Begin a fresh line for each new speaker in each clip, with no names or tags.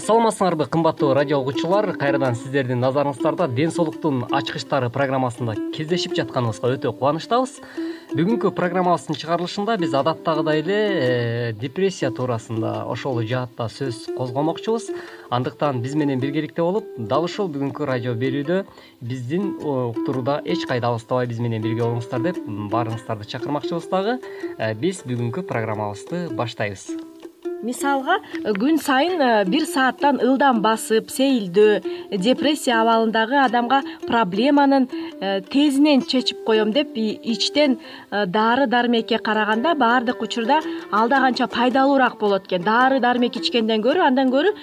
саламатсыңарбы кымбаттуу радио угуучулар? Кайрадан сиздердин назарыңыздарда ден соолуктун ачкычтары программасында кездешип жатканыбызга өтө кубанычтабыз. Бүгүнкү программабыздын чыгарылышында биз адаттагыдай эле э, депрессия туурасында ошол жаатта сөз козгомокчубуз. Андыктан биз менен биргеликте болуп дал ушул бүгүнкү радио берүүдө биздин уктурууда эч кайда алыстабай биз менен бирге болуңуздар деп баарыңыздарды чакырмакчыбыз дагы. Э, биз бүгүнкү программабызды баштайбыз
мисалга күн сайын э, бир сааттан ылдам басып сейилдөө депрессия абалындагы адамга проблеманын э, тезинен чечип коем деп ичтен э, дары дармекке караганда баардык учурда алда канча пайдалуураак болот экен. Дары дармек ичкенден көрө андан көрө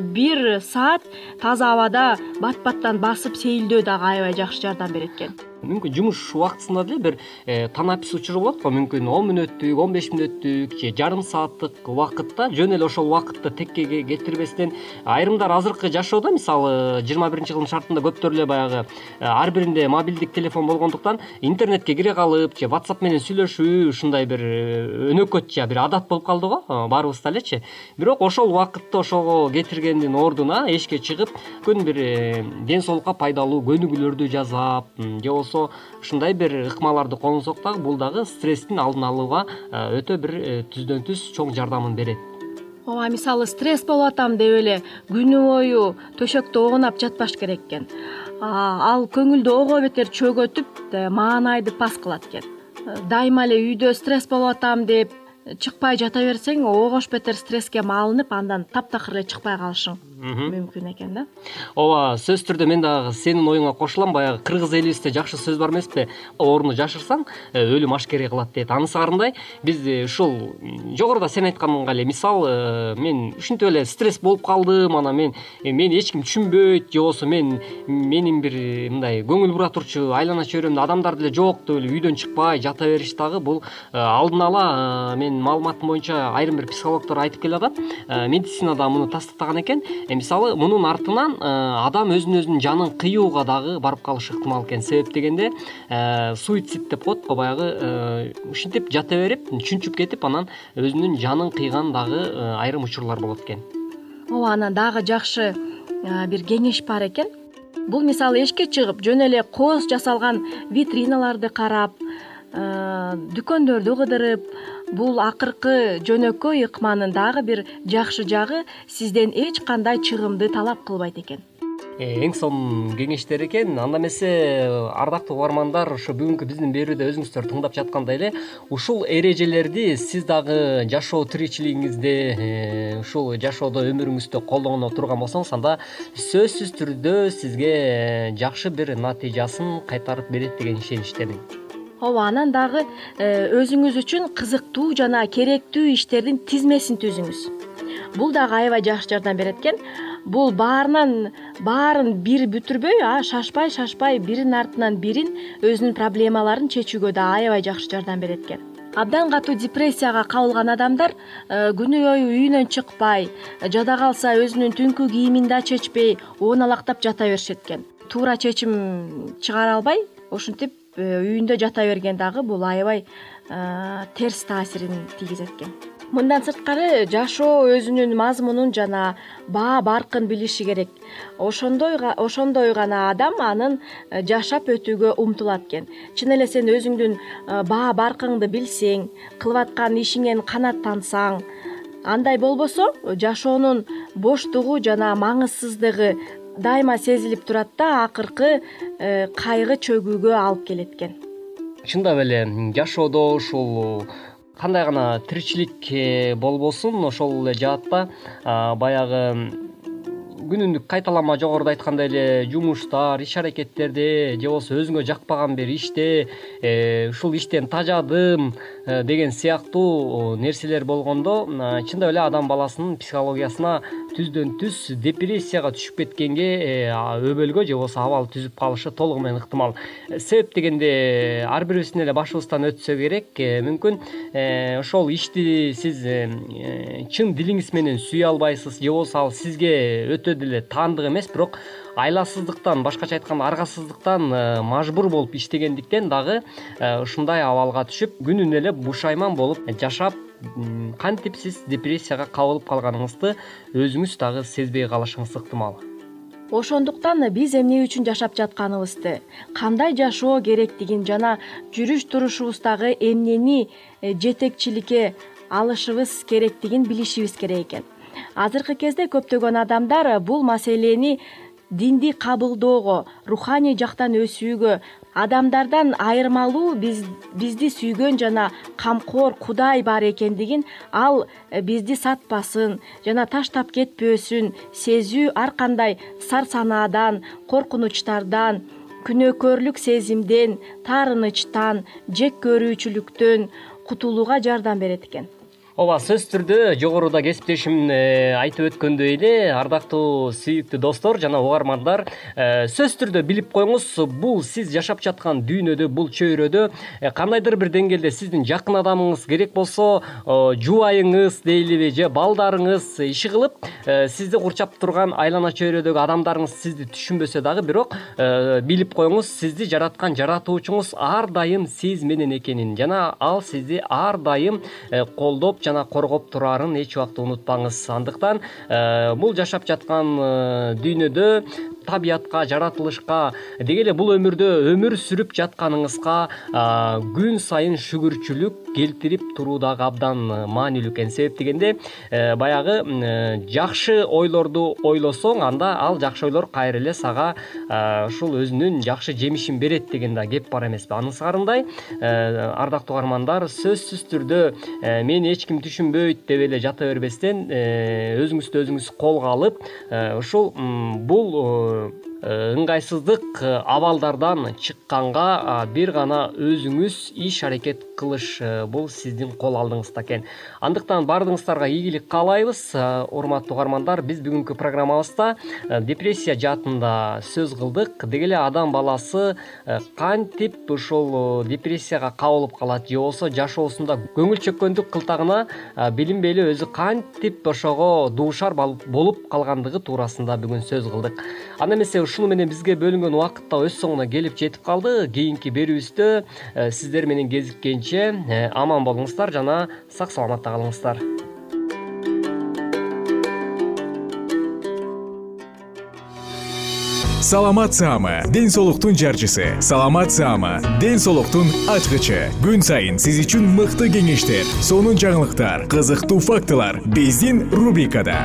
бир саат таза абада бат баттан басып сейилдөө дагы аябай жакшы жардам берет экен
мүмкүн жумуш убактысында деле бир э, танапис учуру болот го мүмкүн. Он мүнөттүк он беш мүнөттүк же жарым сааттык убакытта жөн эле ошол убакытты текке кетирбестен айрымдар азыркы жашоодо мисалы жыйырма биринчи кылымдын шартында көптөр эле баягы э, ар биринде мобилдик телефон болгондуктан интернетке кире калып же whatsapp менен сүйлөшүү ушундай бир э, өнөкөт же бир адат болуп калды го баарыбызда элечи. Бирок ошол убакытты ошого кетиргендин ордуна эшикке чыгып мүмкүн бир ден соолукка пайдалуу көнүгүүлөрдү жасап же болбосо ушундай бир ыкмаларды колдонсок дагы бул дагы стресстин алдын алууга э, өтө бир э, түздөн түз чоң жардамын берет.
Ооба мисалы стресс болуп атам деп эле күнү бою төшөктө огунап жатпаш керек экен. Ал көңүлдү ого бетер чөгөтүп э, маанайды пас кылат экен. Дайыма эле үйдө стресс болуп атам деп чыкпай жата берсең огош бетер стресске малынып андан таптакыр эле чыкпай калышың мүмкүн экен да.
Ооба сөзсүз түрдө мен дагы сенин оюңа кошулам баягы кыргыз элибизде жакшы сөз бар эмеспи ооруну жашырсаң э, өлүм ашкере кылат дейт анысы кандай биз э, ушул жогоруда сен айтканга эле мисал э, мен ушинтип эле стресс болуп калдым анан мен мени эч ким түшүнбөйт же болбосо мен менин бир мындай көңүл бура турчу айлана чөйрөмдө адамдар деле жок деп эле үйдөн чыкпай жата бериш дагы бул алдын ала менин маалыматым боюнча айрым бир психологдор айтып келатат медицинада муну тастыктаган экен мисалы мунун артынан э, адам өзүн өзүнүн жанын кыюуга дагы барып калышы ыктымал экен. Себеп дегенде э, суицид деп коет го баягы ушинтип жата берип чүнчүп кетип анан өзүнүн жанын кыйган дагы айрым учурлар болот экен.
Ооба анан дагы жакшы бир кеңеш бар экен. Бул мисалы эшикке чыгып жөн эле кооз жасалган витриналарды карап дүкөндөрдү кыдырып бул акыркы жөнөкөй ыкманын дагы бир жакшы жагы сизден эч кандай чыгымды талап кылбайт экен.
Э, эң сонун кеңештер экен анда эмесе ардактуу угармандар ушу бүгүнкү биздин берүүдө өзүңүздөр тыңдап жаткандай эле ушул эрежелерди сиз дагы жашоо тиричилигиңизде э, ушул жашоодо өмүрүңүздө колдоно турган болсоңуз анда сөзсүз түрдө сизге э, жакшы бир натыйжасын кайтарып берет деген ишеничтемин
ооба анан дагы э, өзүңүз үчүн кызыктуу жана керектүү иштердин тизмесин түзүңүз. Бул дагы аябай жакшы жардам берет экен. Бул баарынан баарын бир бүтүрбөй а шашпай шашпай биринин артынан бирин өзүнүн проблемаларын чечүүгө да аябай жакшы жардам берет экен. Абдан катуу депрессияга кабылган адамдар э, күнү бою үйүнөн чыкпай жада калса өзүнүн түнкү кийимин да чечпей ооналактап жата беришет экен. Туура чечим чыгара албай ушинтип үйүндө жата берген дагы бул аябай э, терс таасирин тийгизет экен. Мындан сырткары жашоо өзүнүн мазмунун жана баа баркын билиши керек. Ошондой ошондой гана адам анын э, жашап өтүүгө умтулат экен. Чын эле сен өзүңдүн э, баа баркыңды билсең кылып аткан ишиңен канааттансаң андай болбосо жашоонун боштугу жана маңызсыздыгы дайыма сезилип турат да акыркы э, кайгы чөгүүгө алып келет экен
чындап эле жашоодо ушул кандай гана тиричилик э, болбосун ошол эле жаатта баягы күнүмдүк кайталама жогоруда айткандай эле жумуштар иш аракеттерде же болбосо өзүңө жакпаган бир иште э, ушул иштен тажадым деген сыяктуу нерселер болгондо чындап эле адам баласынын психологиясына түздөн түз депрессияга түшүп кеткенге э, өбөлгө же болбосо абал түзүп калышы толугу менен ыктымал. Себеп дегенде ар бирибиздин эле башыбыздан өтсө керек э, мүмкүн э, ошол ишти сиз чын дилиңиз менен сүйө албайсыз же болбосо ал сизге өтө деле таандык эмес бирок айласыздыктан башкача айтканда аргасыздыктан мажбур болуп иштегендиктен дагы ушундай абалга түшүп күнүнө эле бушайман болуп жашап кантип сиз депрессияга кабылып калганыңызды өзүңүз дагы сезбей калышыңыз ыктымал.
Ошондуктан биз эмне үчүн жашап жатканыбызды кандай жашоо керектигин жана жүрүш турушубуздагы эмнени э, жетекчиликке алышыбыз керектигин билишибиз керек экен. Азыркы кезде көптөгөн адамдар бул маселени динди кабылдоого руханий жактан өсүүгө адамдардан айырмалуу бизди сүйгөн жана камкор кудай бар экендигин ал э, бизди сатпасын жана таштап кетпөсүн сезүү ар кандай сар санаадан коркунучтардан күнөөкөрлүк сезимден таарынычтан жек көрүүчүлүктөн кутулууга жардам берет экен
ооба сөзсүз түрдө жогоруда кесиптешим э, айтып өткөндөй эле ардактуу сүйүктүү достор жана угармандар э, сөзсүз түрдө билип коюңуз. Бул сиз жашап жаткан дүйнөдө бул чөйрөдө э, кандайдыр бир деңгээлде сиздин жакын адамыңыз керек болсо жубайыңыз дейлиби же балдарыңыз иши кылып сизди курчап турган айлана чөйрөдөгү адамдарыңыз сизди түшүнбөсө дагы бирок билип коюңуз. Сизди жараткан жаратуучуңуз ар дайым сиз менен экенин. Жана ал сизди ар дайым колдоп жана коргоп турарын эч убакта унутпаңыз. Андыктан э, бул жашап жаткан э, дүйнөдө табиятка жаратылышка деги эле бул өмүрдө өмүр сүрүп жатканыңызга күн сайын шүгүрчүлүк келтирип туруу дагы абдан маанилүү экен. Себеп дегенде э, баягы жакшы ойлорду ойлосоң анда ал жакшы ойлор кайра эле сага ушул өзүнүн жакшы жемишин берет деген да кеп бар эмеспи. Э, ардактуу угармандар сөзсүз түрдө э, мени эч ким түшүнбөйт деп эле жата бербестен өзүңүздү өзүңүз колго алып ушул бул Э, ыңгайсыздык э, абалдардан чыкканга бир гана өзүңүз иш аракет кылыш э, бул сиздин кол алдыңызда экен. Андыктан баардыгыңыздарга ийгилик каалайбыз. Урматтуу угармандар биз бүгүнкү программабызда депрессия жаатында сөз кылдык. Деги эле адам баласы кантип ушул депрессияга кабылып калат? Же болбосо жашоосунда көңүл чөккөндүк кылтагына билинбей эле өзү кантип ошого дуушар болуп калгандыгы туурасында бүгүн сөз кылдык анда эмесе ушуну менен бизге бөлүнгөн убакыт да өз соңуна келип жетип калды. Кийинки берүүбүздө э, сиздер менен кезиккенче э, аман болуңуздар жана сак саламатта калыңыздар.
Саламат саама ден соолуктун жарчысы. Саламат саама ден соолуктун ачкычы. Күн сайын сиз үчүн мыкты кеңештер сонун жаңылыктар кызыктуу фактылар. Биздин рубрикада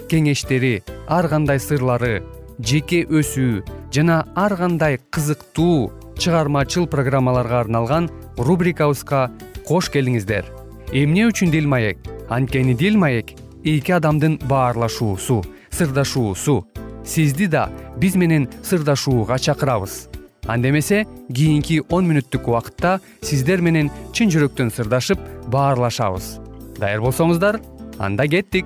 кеңештери ар кандай сырлары жеке өсүү жана ар кандай кызыктуу чыгармачыл программаларга арналган рубрикабызга кош келиңиздер. Эмне үчүн дил маек? Анткени дил маек эки адамдын баарлашуусу сырдашуусу. Сизди да биз менен сырдашууга чакырабыз. Анда эмесе кийинки он мүнөттүк убакытта сиздер менен чын жүрөктөн сырдашып баарлашабыз. Даяр болсоңуздар анда кеттик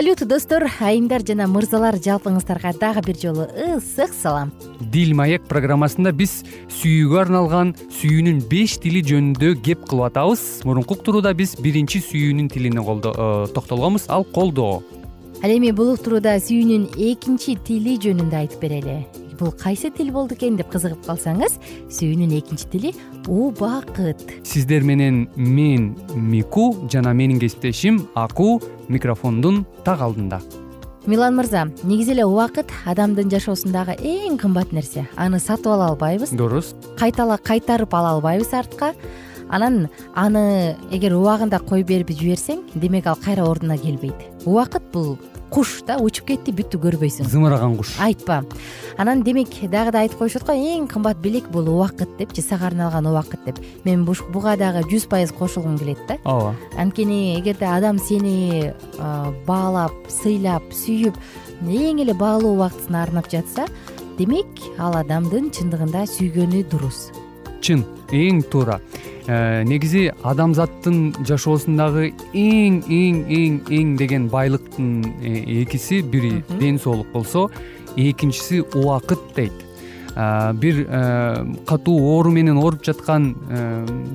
салют достор айымдар жана мырзалар жалпыңыздарга дагы бир жолу ысык салам.
Дил маек программасында биз сүйүүгө арналган сүйүүнүн беш тили жөнүндө кеп кылып атабыз. Мурунку уктурууда биз биринчи сүйүүнүн тилине э, токтолгонбуз. Ал колдоо.
Ал эми бул уктурууда сүйүүнүн экинчи тили жөнүндө айтып берели бул кайсы тил болду экен деп кызыгып калсаңыз сүйүүнүн экинчи тили убакыт
сиздер менен мен мику жана менин кесиптешим аку микрофондун так алдында.
Милан мырза негизи эле убакыт адамдын жашоосундагы эң кымбат нерсе. Аны сатып ала албайбыз.
Дурус
кайтала кайтарып ала албайбыз артка. Анан аны эгер убагында коюп берип жиберсең демек ал кайра ордуна келбейт. Убакыт бул куш да учуп кетти бүттү көрбөйсүң
зымыраган куш.
Айтпа. Анан демек дагы да айтып коюшат го эң кымбат белек бул убакыт депчи сага арналган убакыт деп. Мен буга дагы жүз пайыз кошулгум келет да.
Ооба.
Анткени эгерде адам сени баалап сыйлап сүйүп эң эле баалуу убактысын арнап жатса демек ал адамдын чындыгында сүйгөнү дурус.
Чын. Эң туура негизи адамзаттын жашоосундагы эң эң эң эң деген байлыктын э, экиси бири ден соолук болсо экинчиси убакыт дейт. Э, бир катуу оору менен ооруп жаткан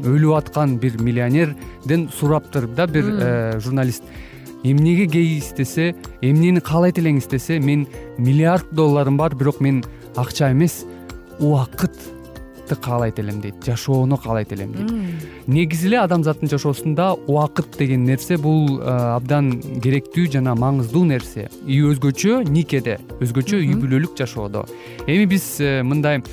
өлүп аткан бир миллионерден сураптыр да бир журналист. Эмнеге кейиз десе эмнени каалайт элеңиз десе мен миллиард долларым бар бирок мен акча эмес убакыт каалайт элем дейт жашоону каалайт элем дейт. Негизи эле адамзаттын жашоосунда убакыт деген нерсе бул э, абдан керектүү жана маңыздуу нерсе. И өзгөчө никеде. Өзгөчө үй бүлөлүк жашоодо. Эми биз э, мындай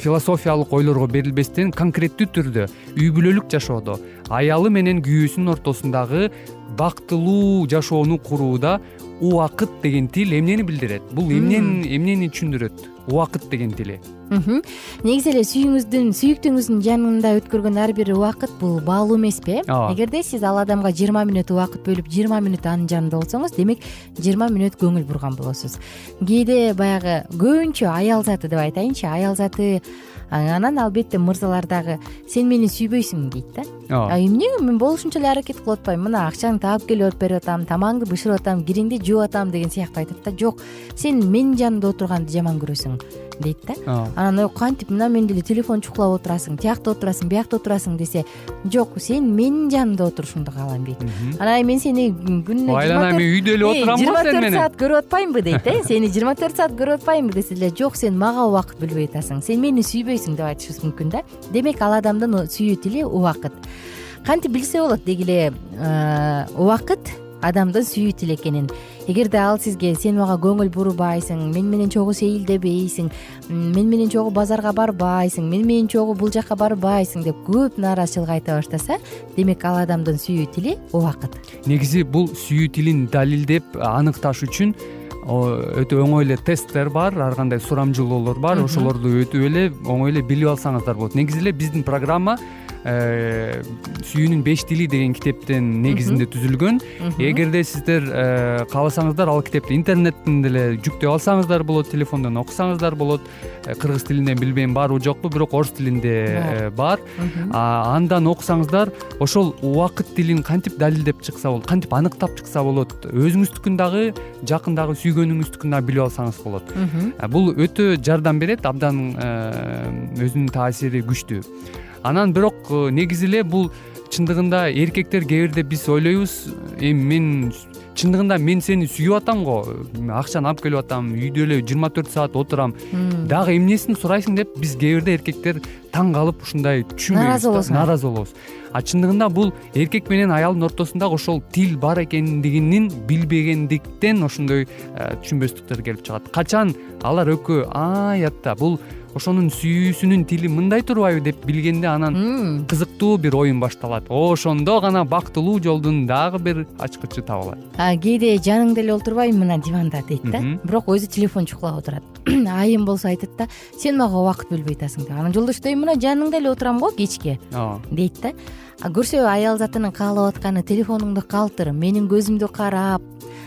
философиялык ойлорго берилбестен конкреттүү түрдө үй бүлөлүк жашоодо. Аялы менен күйөөсүнүн ортосундагы бактылуу жашоону курууда убакыт деген тил эмнени билдирет? Бул эмнени түшүндүрөт убакыт деген тили.
Негизи эле сүйүүңүздүн сүйүктүүңүздүн жанында өткөргөн ар бир убакыт бул баалуу эмеспи э ооба эгерде сиз ал адамга жыйырма мүнөт убакыт бөлүп жыйырма мүнөт анын жанында болсоңуз демек жыйырма мүнөт көңүл бурган болосуз. Кээде баягы көбүнчө аял заты деп айтайынчы аял заты анан албетте мырзалар дагы сен мени сүйбөйсүң дейт да. Ооба эмнеге мен болушунча эле аракет кылып атпаймынбы мына акчаңды таап келип берип атам тамагыңды бышырып атам кириңди жууп атам деген сыяктуу айтат да. Жок сен менин жанымда отурганды жаман көрөсүң дейт да. Анан ой кантип мына мен деле телефон чукулап отурасың тиякта отурасың биякта отурасың десе жок сен менин жанымда отурушуңду каалайм дейт. Анан мен сени күнүнө
айланайм мен үйдө эле отурам го
жыйырма төрт саат көрүп атпаймынбы дейт э? Сени жыйырма төрт саат көрүп атпаймынбы десе деле жок сен мага убакыт бөлбөй атасың сен мени сүйбөйсүң деп айтышыбыз мүмкүн да. Демек ал адамдын сүйүү тили убакыт. Кантип билсе болот деги эле э, убакыт адамдын сүйүү тили экенин эгерде ал сизге сен мага көңүл бурбайсың мен менен чогуу сейилдебейсиң мен менен чогуу базарга барбайсың мен менен чогуу бул жака барбайсың деп көп нааразычылык айта баштаса демек ал адамдын сүйүү тили убакыт.
Негизи бул сүйүү тилин далилдеп аныкташ үчүн өтө оңой эле тесттер бар ар кандай сурамжылоолор бар ошолорду өтүп эле оңой эле билип алсаңыздар болот. Негизи эле биздин программа сүйүүнүн беш тили деген китептин негизинде түзүлгөн. Эгерде сиздер э, кааласаңыздар ал китепти интернеттен деле жүктөп алсаңыздар болот телефондон окусаңыздар болот. Э, кыргыз тилинен билбейм барбы жокпу бирок орус тилинде бар. андан окусаңыздар ошол убакыт тилин кантип далилдеп чыкса болот кантип аныктап чыкса болот өзүңүздүкүн дагы жакындагы сүйгөнүңүздүкүн дагы билип алсаңыз болот. Бул өтө жардам берет абдан өзүнүн таасири күчтүү анан бирок э, негизи эле бул чындыгында эркектер кээ бирде биз ойлойбуз. Эми мен чындыгында мен сени сүйүп атам го. Акчаны алып келип атам үйдө эле жыйырма төрт саат отурам. Дагы эмнесин сурайсың деп биз кээ бирде эркектер таң калып ушундай түшүнбөйбүз
нааразы болосуң
нааразы болобуз а чындыгында бул эркек менен аялдын ортосундагы ошол тил бар экендигинин билбегендиктен ошондой э, түшүнбөстүктөр келип чыгат. Качан? Алар экөө аятта бул ошонун сүйүүсүнүн тили мындай турбайбы деп билгенде анан кызыктуу бир оюн башталат. Ошондо гана бактылуу жолдун дагы бир ачкычы табылат.
Кээде жаныңда эле олтурбайбы мына диванда дейт да. Бирок өзү телефон чукулап отурат. Айым болсо айтат да сен мага убакыт бөлбөй атасың деп. Анан жолдошу дейм мына жаныңда эле отурам го кечке
ооба.
Дейт да көрсө аял затынын каалап атканы телефонуңду калтыр менин көзүмдү карап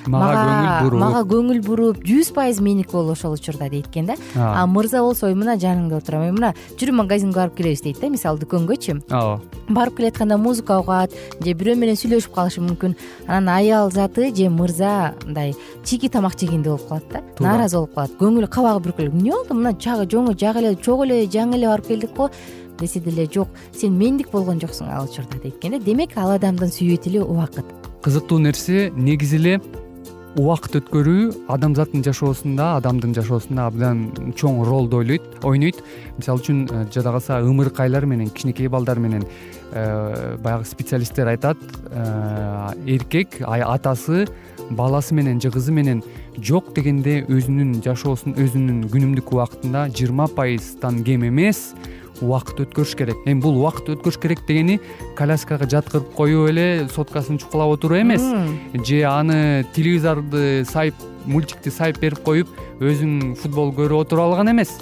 мага көңүл буруп.
мага көңүл буруп жүз пайыз меники бол ошол учурда дейт экен да. А. Мырза болсо ой мына жаныңда отурам мына жүрү магазинге барып келебиз дейт да мисалы дүкөнгөчү
ооба
барып келатканда музыка угат же бирөө менен сүйлөшүп калышы мүмкүн. Анан аял заты же мырза мындай чийки тамак жегендей болуп калат да нааразы болуп калат. Көңүлү кабагы бүркүлөт эмне болду? Мына чагы жоңу жак эле чогуу эле жаңы эле барып келдик го десе деле жок. Сен мендик болгон жоксуң ал учурда дейт экен да. Демек ал адамдын сүйүү тили убакыт.
Кызыктуу нерсе негизи эле убакыт өткөрүү адамзаттын жашоосунда адамдын жашоосунда абдан чоң ролду ойлойт ойнойт. Мисалы үчүн э, жада калса ымыркайлар менен кичинекей балдар менен э, баягы специалисттер айтат э, эркек атасы баласы менен же кызы менен жок дегенде өзүнүн жашоосун өзүнүн күнүмдүк убакытында жыйырма пайыздан кем эмес убакыт өткөрүш керек. Эми бул убакыт өткөрүш керек дегени коляскага жаткырып коюп эле соткасын чукулап отуруу эмес. Же аны телевизорду сайып мультикти сайып берип коюп өзүң футбол көрүп отуруп алган эмес.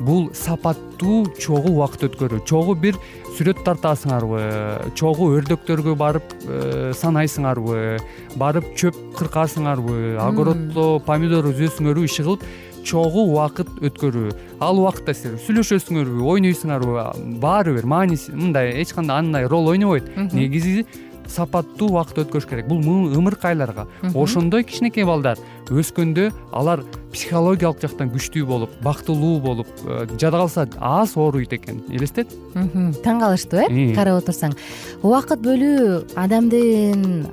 Бул сапаттуу чогуу убакыт өткөрүү. Чогуу бир сүрөт тартасыңарбы? Чогуу өрдөктөргө барып э, санайсыңарбы? Барып чөп кыркасыңарбы? Огороддо помидор үзөсүңөрбү иши кылып чогуу убакыт өткөрүү. Ал убакытта силер сүйлөшөсүңөрбү ойнойсуңарбы баары бир мааниси мындай эч кандай андай роль ойнобойт. Негизи сапаттуу убакыт өткөрүш керек. Бул ымыркайларга. Ошондой кичинекей балдар өскөндө алар психологиялык жактан күчтүү болуп бактылуу болуп э, жада калса аз ооруйт экен элестет?
Таң калыштуу э карап отурсаң. Убакыт бөлүү адамдын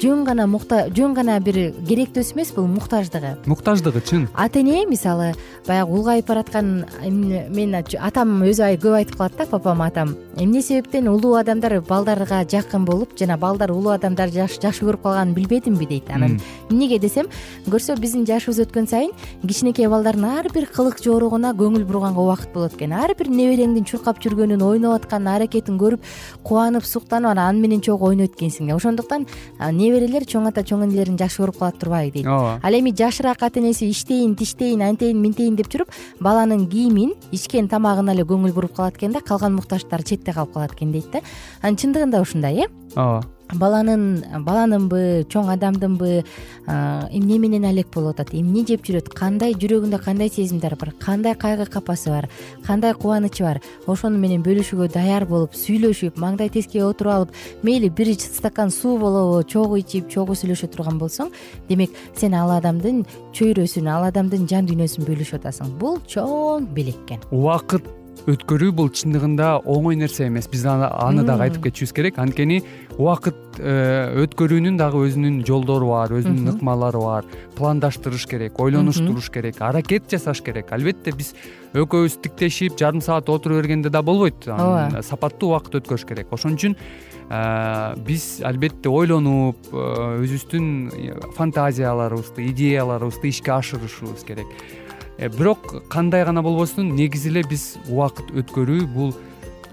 жөн гана жөн гана бир керектөөсү эмес бул муктаждыгы.
Муктаждыгы чын.
Ата эне мисалы баягы улгайып бараткан мен атам өзү көп айтып калат да папам атам. Эмне себептен улуу адамдар балдарга жакын болуп жана балдар улуу адамдарды жакшы көрүп калганын билбедимби дейт анан эмнеге десем көрсө биздин жашыбыз өткөн сайын кичинекей балдардын ар бир кылык жоругуна көңүл бурганга убакыт болот экен. Ар бир небереңдин чуркап жүргөнүн ойноп аткан аракетин көрүп кубанып суктанып анан аны менен чогуу ойнойт экенсиң. Ошондуктан неберелер чоң ата чоң энелерин жакшы көрүп калат турбайбы дейт.
Ооба.
Ал эми жашыраак ата энеси иштейин тиштейин антейин мынтейин деп жүрүп баланын кийимин ичкен тамагына эле көңүл буруп калат экен да калган муктаждары четте калып калат экен дейт да. Анан чындыгында ушундай э?
Ооба
баланын баланынбы чоң адамдынбы эмне менен алек болуп атат эмне жеп жүрөт кандай жүрөгүндө кандай сезимдер бар кандай кайгы капасы бар кандай кубанычы бар ошону менен бөлүшүүгө даяр болуп сүйлөшүп маңдай тескейге отуруп алып мейли бир стакан суу болобу чогуу ичип чогуу сүйлөшө турган болсоң демек сен ал адамдын чөйрөсүн ал адамдын жан дүйнөсүн бөлүшүп атасың. Бул чоң белек экен
убакыт өткөрүү бул чындыгында оңой нерсе эмес. Биз аны дагы айтып кетишибиз керек. Анткени убакыт э, өткөрүүнүн дагы өзүнүн жолдору бар өзүнүн ыкмалары бар. Пландаштырыш керек ойлонуштуруш керек аракет жасаш керек. Албетте биз экөөбүз тиктешип жарым саат отура бергенде да болбойт.
Ооба.
сапаттуу убакыт өткөрүш керек. Ошон үчүн э, биз албетте ойлонуп э, өзүбүздүн фантазияларыбызды идеяларыбызды ишке ашырышыбыз керек бирок кандай гана болбосун негизи эле биз убакыт өткөрүү бул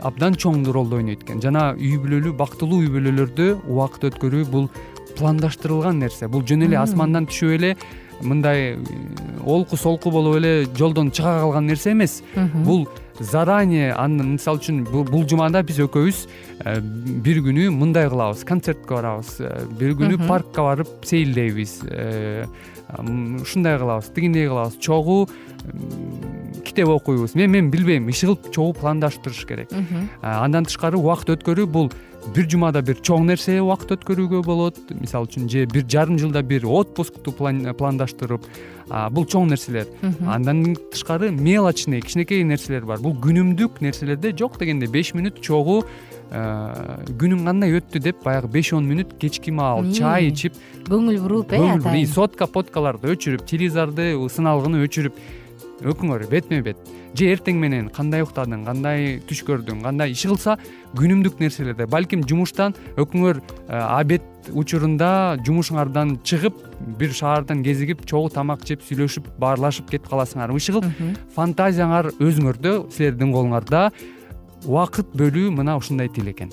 абдан чоң ролду ойнойт экен. Жана үй бүлөлүү бактылуу үй бүлөлөрдө убакыт өткөрүү бул пландаштырылган нерсе. Бул жөн эле асмандан түшүп эле мындай э, олку солку болуп эле жолдон чыга калган нерсе эмес. Бул заранее аны мисалы үчүн бул жумада биз экөөбүз э, бир күнү мындай кылабыз концертке барабыз бир күнү паркка барып сейилдейбиз ушундай кылабыз тигиндей кылабыз. Чогуу китеп окуйбуз. Мен мен билбейм иши кылып чогуу пландаштырыш керек. Андан тышкары убакыт өткөрүү бул бир жумада бир чоң нерсе убакыт өткөрүүгө болот. Мисалы үчүн же бир жарым жылда бир отпускту пландаштырып бул чоң нерселер. Андан тышкары мелочный кичинекей нерселер бар. Бул күнүмдүк нерселерде жок дегенде беш мүнөт чогуу күнүң кандай өттү деп баягы беш он мүнөт кечки маал чай ичип
көңүл буруп э
атайын. сотка поткаларды өчүрүп телевизорду сыналгыны өчүрүп. Өкүңөр бетме бет. Же эртең менен кандай уктадың кандай түш көрдүң кандай иш кылса күнүмдүк нерселерде. Балким жумуштан өкүңөр э, обед учурунда жумушуңардан чыгып бир шаардан кезигип чогуу тамак жеп сүйлөшүп баарлашып кетип каласыңар. Иши кылып фантазияңар өзүңөрдө силердин колуңарда убакыт бөлүү мына ушундай тил экен.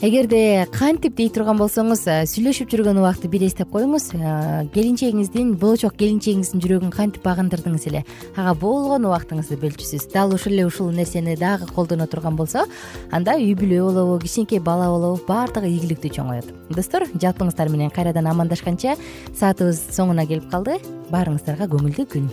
Эгерде кантип дей турган болсоңуз э, сүйлөшүп жүргөн убакытты бир эстеп коюңуз э, келинчегиңиздин болочок келинчегиңиздин жүрөгүн кантип багындырдыңыз эле. Ага болгон убактыңызды бөлчүсүз. Дал ушул эле ушул нерсени дагы колдоно турган болсо анда үй бүлө болобу кичинекей бала болобу баардыгы ийгиликтүү чоңоет. Достор жалпыңыздар менен кайрадан амандашканча саатыбыз соңуна келип калды. Баарыңыздарга көңүлдүү күн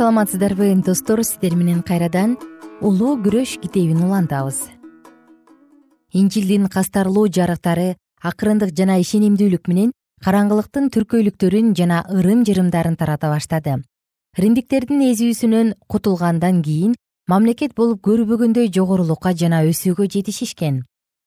саламатсыздарбы достор. Сиздер менен кайрадан улуу күрөш китебин улантабыз. Инжилдин кастарлуу жарыктары акырындык жана ишенимдүүлүк менен караңгылыктын түркөйлүктөрүн жана ырым жырымдарын тарата баштады. Римдиктердин эзүүсүнөн кутулгандан кийин мамлекет болуп көрбөгөндөй жогорулукка жана өсүүгө жетишишкен.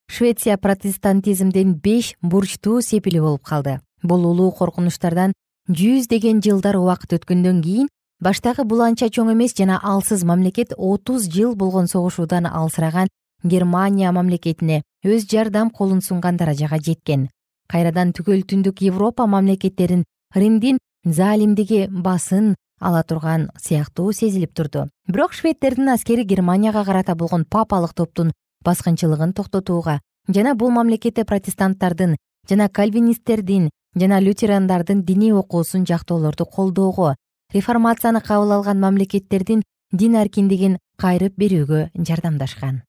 Швеция протестантизмдин беш бурчтуу сепили болуп калды. Бул улуу коркунучтардан жүздеген жылдар убакыт өткөндөн кийин баштагы бул анча чоң эмес жана алсыз мамлекет отуз жыл болгон согушуудан алсыраган германия мамлекетине өз жардам колун сунган даражага жеткен. Кайрадан түгөл түндүк европа мамлекеттерин римдин заалимдиги басын ала турган сыяктуу сезилип турду. Бирок шведтердин аскери германияга карата болгон папалык топтун баскынчылыгын токтотууга жана бул мамлекетте протестанттардын жана кальвинисттердин жана лютерандардын диний окуусун жактоолорду колдоого реформацияны кабыл алган мамлекеттердин дин аркиндигин кайрып берүүгө жардамдашкан.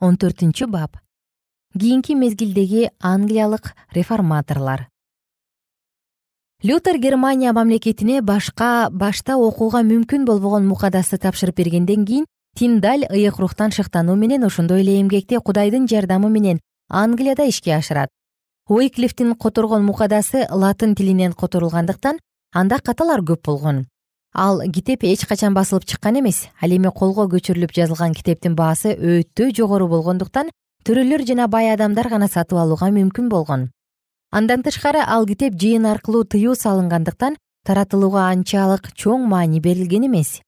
Он төртүнчү бап. Кийинки мезгилдеги англиялык реформаторлор. Лютер германия мамлекетине башка башта окууга мүмкүн болбогон мукадасты тапшырып бергенден кийин тиндаль ыйык рухтан шыктануу менен ошондой эле эмгекти кудайдын жардамы менен англияда ишке ашырат. Уйклифтин которгон мукадасы латын тилинен которулгандыктан анда каталар көп болгон. Ал китеп эч качан басылып чыккан эмес. Ал эми колго көчүрүлүп жазылган китептин баасы өтө жогору болгондуктан төрөлөр жана бай адамдар гана сатып алууга мүмкүн болгон. Андан тышкары ал китеп жыйын аркылуу тыюу салынгандыктан таратылууга анчалык чоң маани берилген эмес.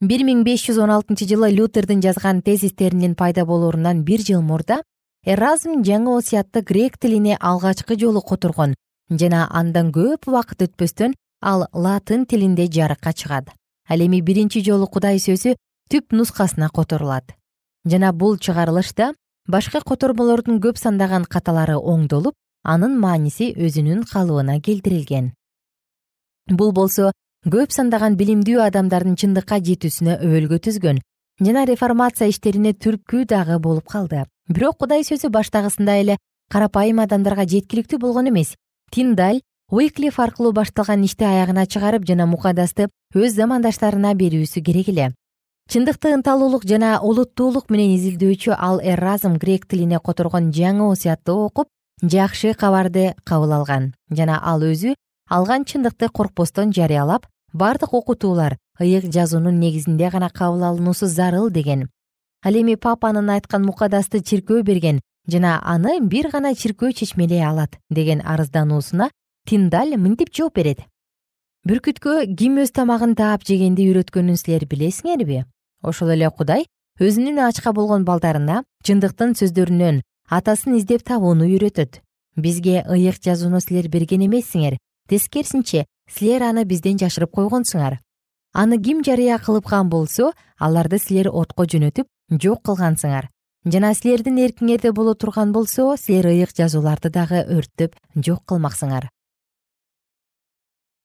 бир миң беш жүз он алтынчы жылы лютердин жазган тезистеринин пайда болоорунан бир жыл мурда эразм жаңы осуятты грек тилине алгачкы жолу которгон жана андан көп убакыт өтпөстөн ал латын тилинде жарыкка чыгат. Ал эми биринчи жолу кудай сөзү түп нускасына которулат. Жана бул чыгарылышта башка котормолордун көп сандаган каталары оңдолуп анын мааниси өзүнүн калыбына келтирилген. Бул болсо көп сандаган билимдүү адамдардын чындыкка жетүүсүнө өбөлгө түзгөн жана реформация иштерине түрткү дагы болуп калды. Бирок кудай сөзү баштагысындай эле карапайым адамдарга жеткиликтүү болгон эмес. Тиндаль уиклиф аркылуу башталган ишти аягына чыгарып жана мукадасты өз замандаштарына берүүсү керек эле. Чындыкты ынталуулук жана олуттуулук менен изилдөөчү ал эразм грек тилине которгон жаңы осуятты окуп жакшы кабарды кабыл алган жана ал өзү алган чындыкты коркпостон жарыялап бардык окутуулар ыйык жазуунун негизинде гана кабыл алынуусу зарыл деген. Ал эми папанын айткан мукадасты чиркөө берген жана аны бир гана чиркөө чечмелей алат деген арыздануусуна тиндаль мынтип жооп берет. Бүркүткө ким өз тамагын таап жегенди үйрөткөнүн силер билесиңерби ошол эле кудай өзүнүн ачка болгон балдарына чындыктын сөздөрүнөн атасын издеп табууну үйрөтөт. Бизге ыйык жазууну силер берген эмессиңер. Тескерисинче силер аны бизден жашырып койгонсуңар. Аны ким жарыя кылыпкан болсо аларды силер отко жөнөтүп жок кылгансыңар. Жана силердин эркиңерде боло турган болсо силер ыйык жазууларды дагы өрттөп жок кылмаксыңар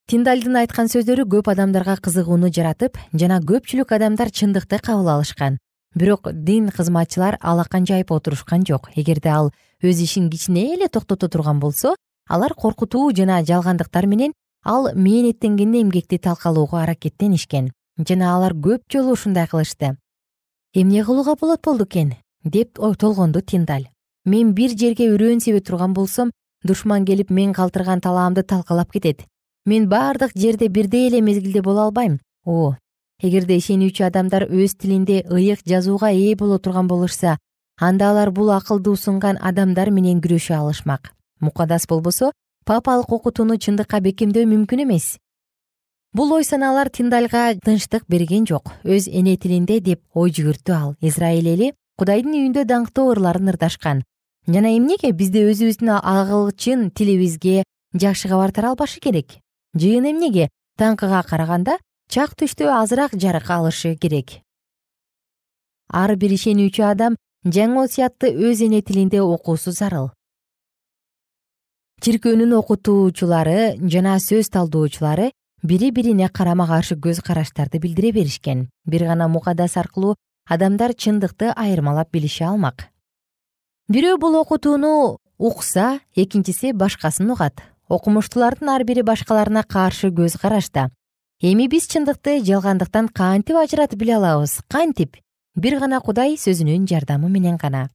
тиндальдын айткан сөздөрү көп адамдарга кызыгууну жаратып жана көпчүлүк адамдар чындыкты кабыл алышкан. Бирок дин кызматчылар алакан жайып отурушкан жок. Эгерде ал өз ишин кичине эле токтото турган болсо алар коркутуу жана жалгандыктар менен ал мээнеттенгенде эмгекти талкалоого аракеттенишкен жана алар көп жолу ушундай кылышты. Эмне кылууга болот болду экен деп толгонду тиндаль мен бир жерге үрөөн себе турган болсом душман келип мен калтырган талаамды талкалап кетет мен бардык жерде бирдей эле мезгилде боло албайм. О эгерде ишенүүчү адамдар өз тилинде ыйык жазууга ээ боло турган болушса анда алар бул акылды усунган адамдар менен күрөшө алышмак. Мукадас болбосо папалык окутууну чындыкка бекемдөө мүмкүн эмес. Бул ой санаалар тиндальга тынчтык берген жок. Өз эне тилинде деп ой жүгүрттү ал. Израиль эли кудайдын үйүндө даңктуу ырларын ырдашкан жана эмнеге бизде өзүбүздүн агылчын тилибизге жакшы кабар таралбашы керек жыйын эмнеге? Таңкыга караганда чак түштө азыраак жарык алышы керек. Ар бир ишенүүчү адам жаңы осуятты өз эне тилинде окуусу зарыл. Чиркөөнүн окутуучулары жана сөз талдоочулары бири бирине карама каршы көз караштарды билдире беришкен. Бир гана мукадас аркылуу адамдар чындыкты айырмалап билише алмак. Бирөө бул окутууну укса экинчиси башкасын угат окумуштуулардын ар бири башкаларына каршы көз карашта эми биз чындыкты жалгандыктан кантип ажыратып биле алабыз? Кантип? Бир гана кудай сөзүнүн жардамы менен гана.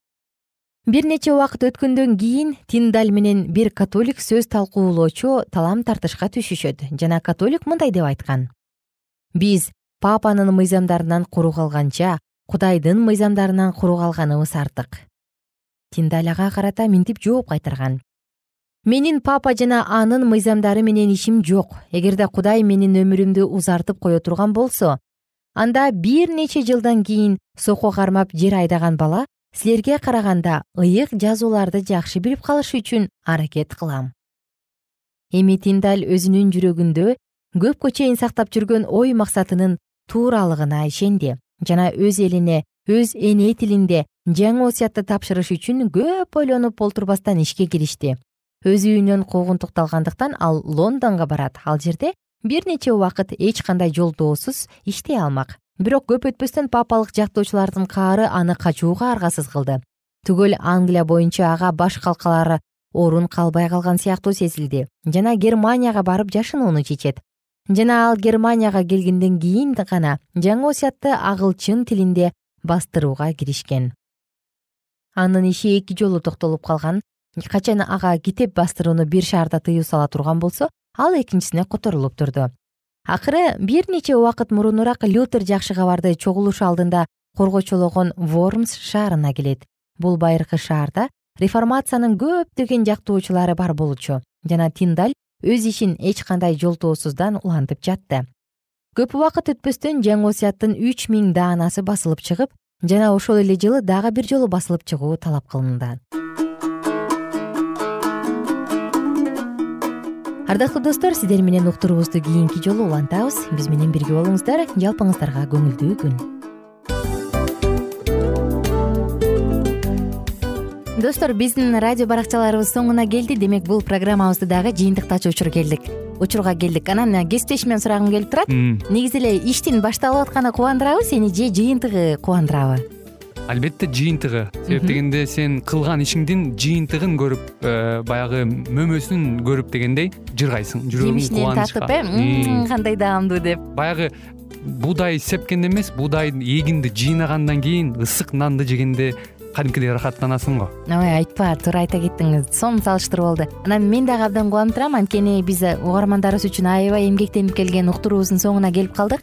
Бир нече убакыт өткөндөн кийин тиндаль менен бир католик сөз талкуулоочу талам тартышка түшүшөт. Жана католик мындай деп айткан. Биз папанын мыйзамдарынан куру калганча кудайдын мыйзамдарынан куру калганыбыз артык тиндаль ага карата мынтип жооп кайтарган менин папа жана анын мыйзамдары менен ишим жок. Эгерде кудай менин өмүрүмдү узартып кое турган болсо анда бир нече жылдан кийин сокко кармап жер айдаган бала силерге караганда ыйык жазууларды жакшы билип калышы үчүн аракет кылам. Эми тиндаль өзүнүн жүрөгүндө көпкө чейин сактап жүргөн ой максатынын тууралыгына ишенди жана өз элине өз эне тилинде жаңы осуятты тапшырыш үчүн көп ойлонуп олтурбастан ишке киришти өз үйүнөн куугунтукталгандыктан ал лондонго барат. Ал жерде бир нече убакыт эч кандай жолдоосуз иштей алмак. Бирок көп өтпөстөн папалык жактоочулардын каары аны качууга аргасыз кылды. Түгөл англия боюнча ага баш калкалары орун калбай калган сыяктуу сезилди. Жана германияга барып жашынууну чечет. Жана ал германияга келгенден кийин гана жаңы осуятты агылчын тилинде бастырууга киришкен. Анын иши эки жолу токтолуп калган качан ага китеп бастырууну бир шаарда тыюу сала турган болсо ал экинчисине которулуп турду. Акыры бир нече убакыт мурунураак лютер жакшы кабарды чогулуш алдында коргочологон вормс шаарына келет. Бул байыркы шаарда реформациянын көптөгөн жактоочулары бар болчу жана тиндаль өз ишин эч кандай жолтоосуздан улантып жатты. Көп убакыт өтпөстөн жаңы осуяттын үч миң даанасы басылып чыгып жана ошол эле жылы дагы бир жолу басылып чыгуу талап кылынды ардактуу достор сиздер менен уктуруубузду кийинки жолу улантабыз биз менен бирге болуңуздар. Жалпыңыздарга көңүлдүү күн. Достор биздин радио баракчаларыбыз соңуна келди. Демек бул программабызды дагы жыйынтыктачу учур келдик. Учурга келдик. Анан кесиптешимден сурагым келип турат. Негизи эле иштин башталып атканы кубандырабы сени же жыйынтыгы кубандырабы
албетте жыйынтыгы. Себеп дегенде сен кылган ишиңдин жыйынтыгын көрүп э, баягы мөмөсүн көрүп дегендей жыргайсың. Жүрөгүң
жемишинен татып э? Кандай даамдуу деп.
Баягы буудай сепкенде эмес буудайды эгинди жыйнагандан кийин ысык нанды жегенде кадимкидей ырахаттанасың го.
Ой айтпа туура айта кеттиңиз. Сонун салыштыруу болду. Анан мен дагы абдан кубанып турам. Анткени биз угармандарыбыз үчүн аябай эмгектенип келген уктуруубуздун соңуна келип калдык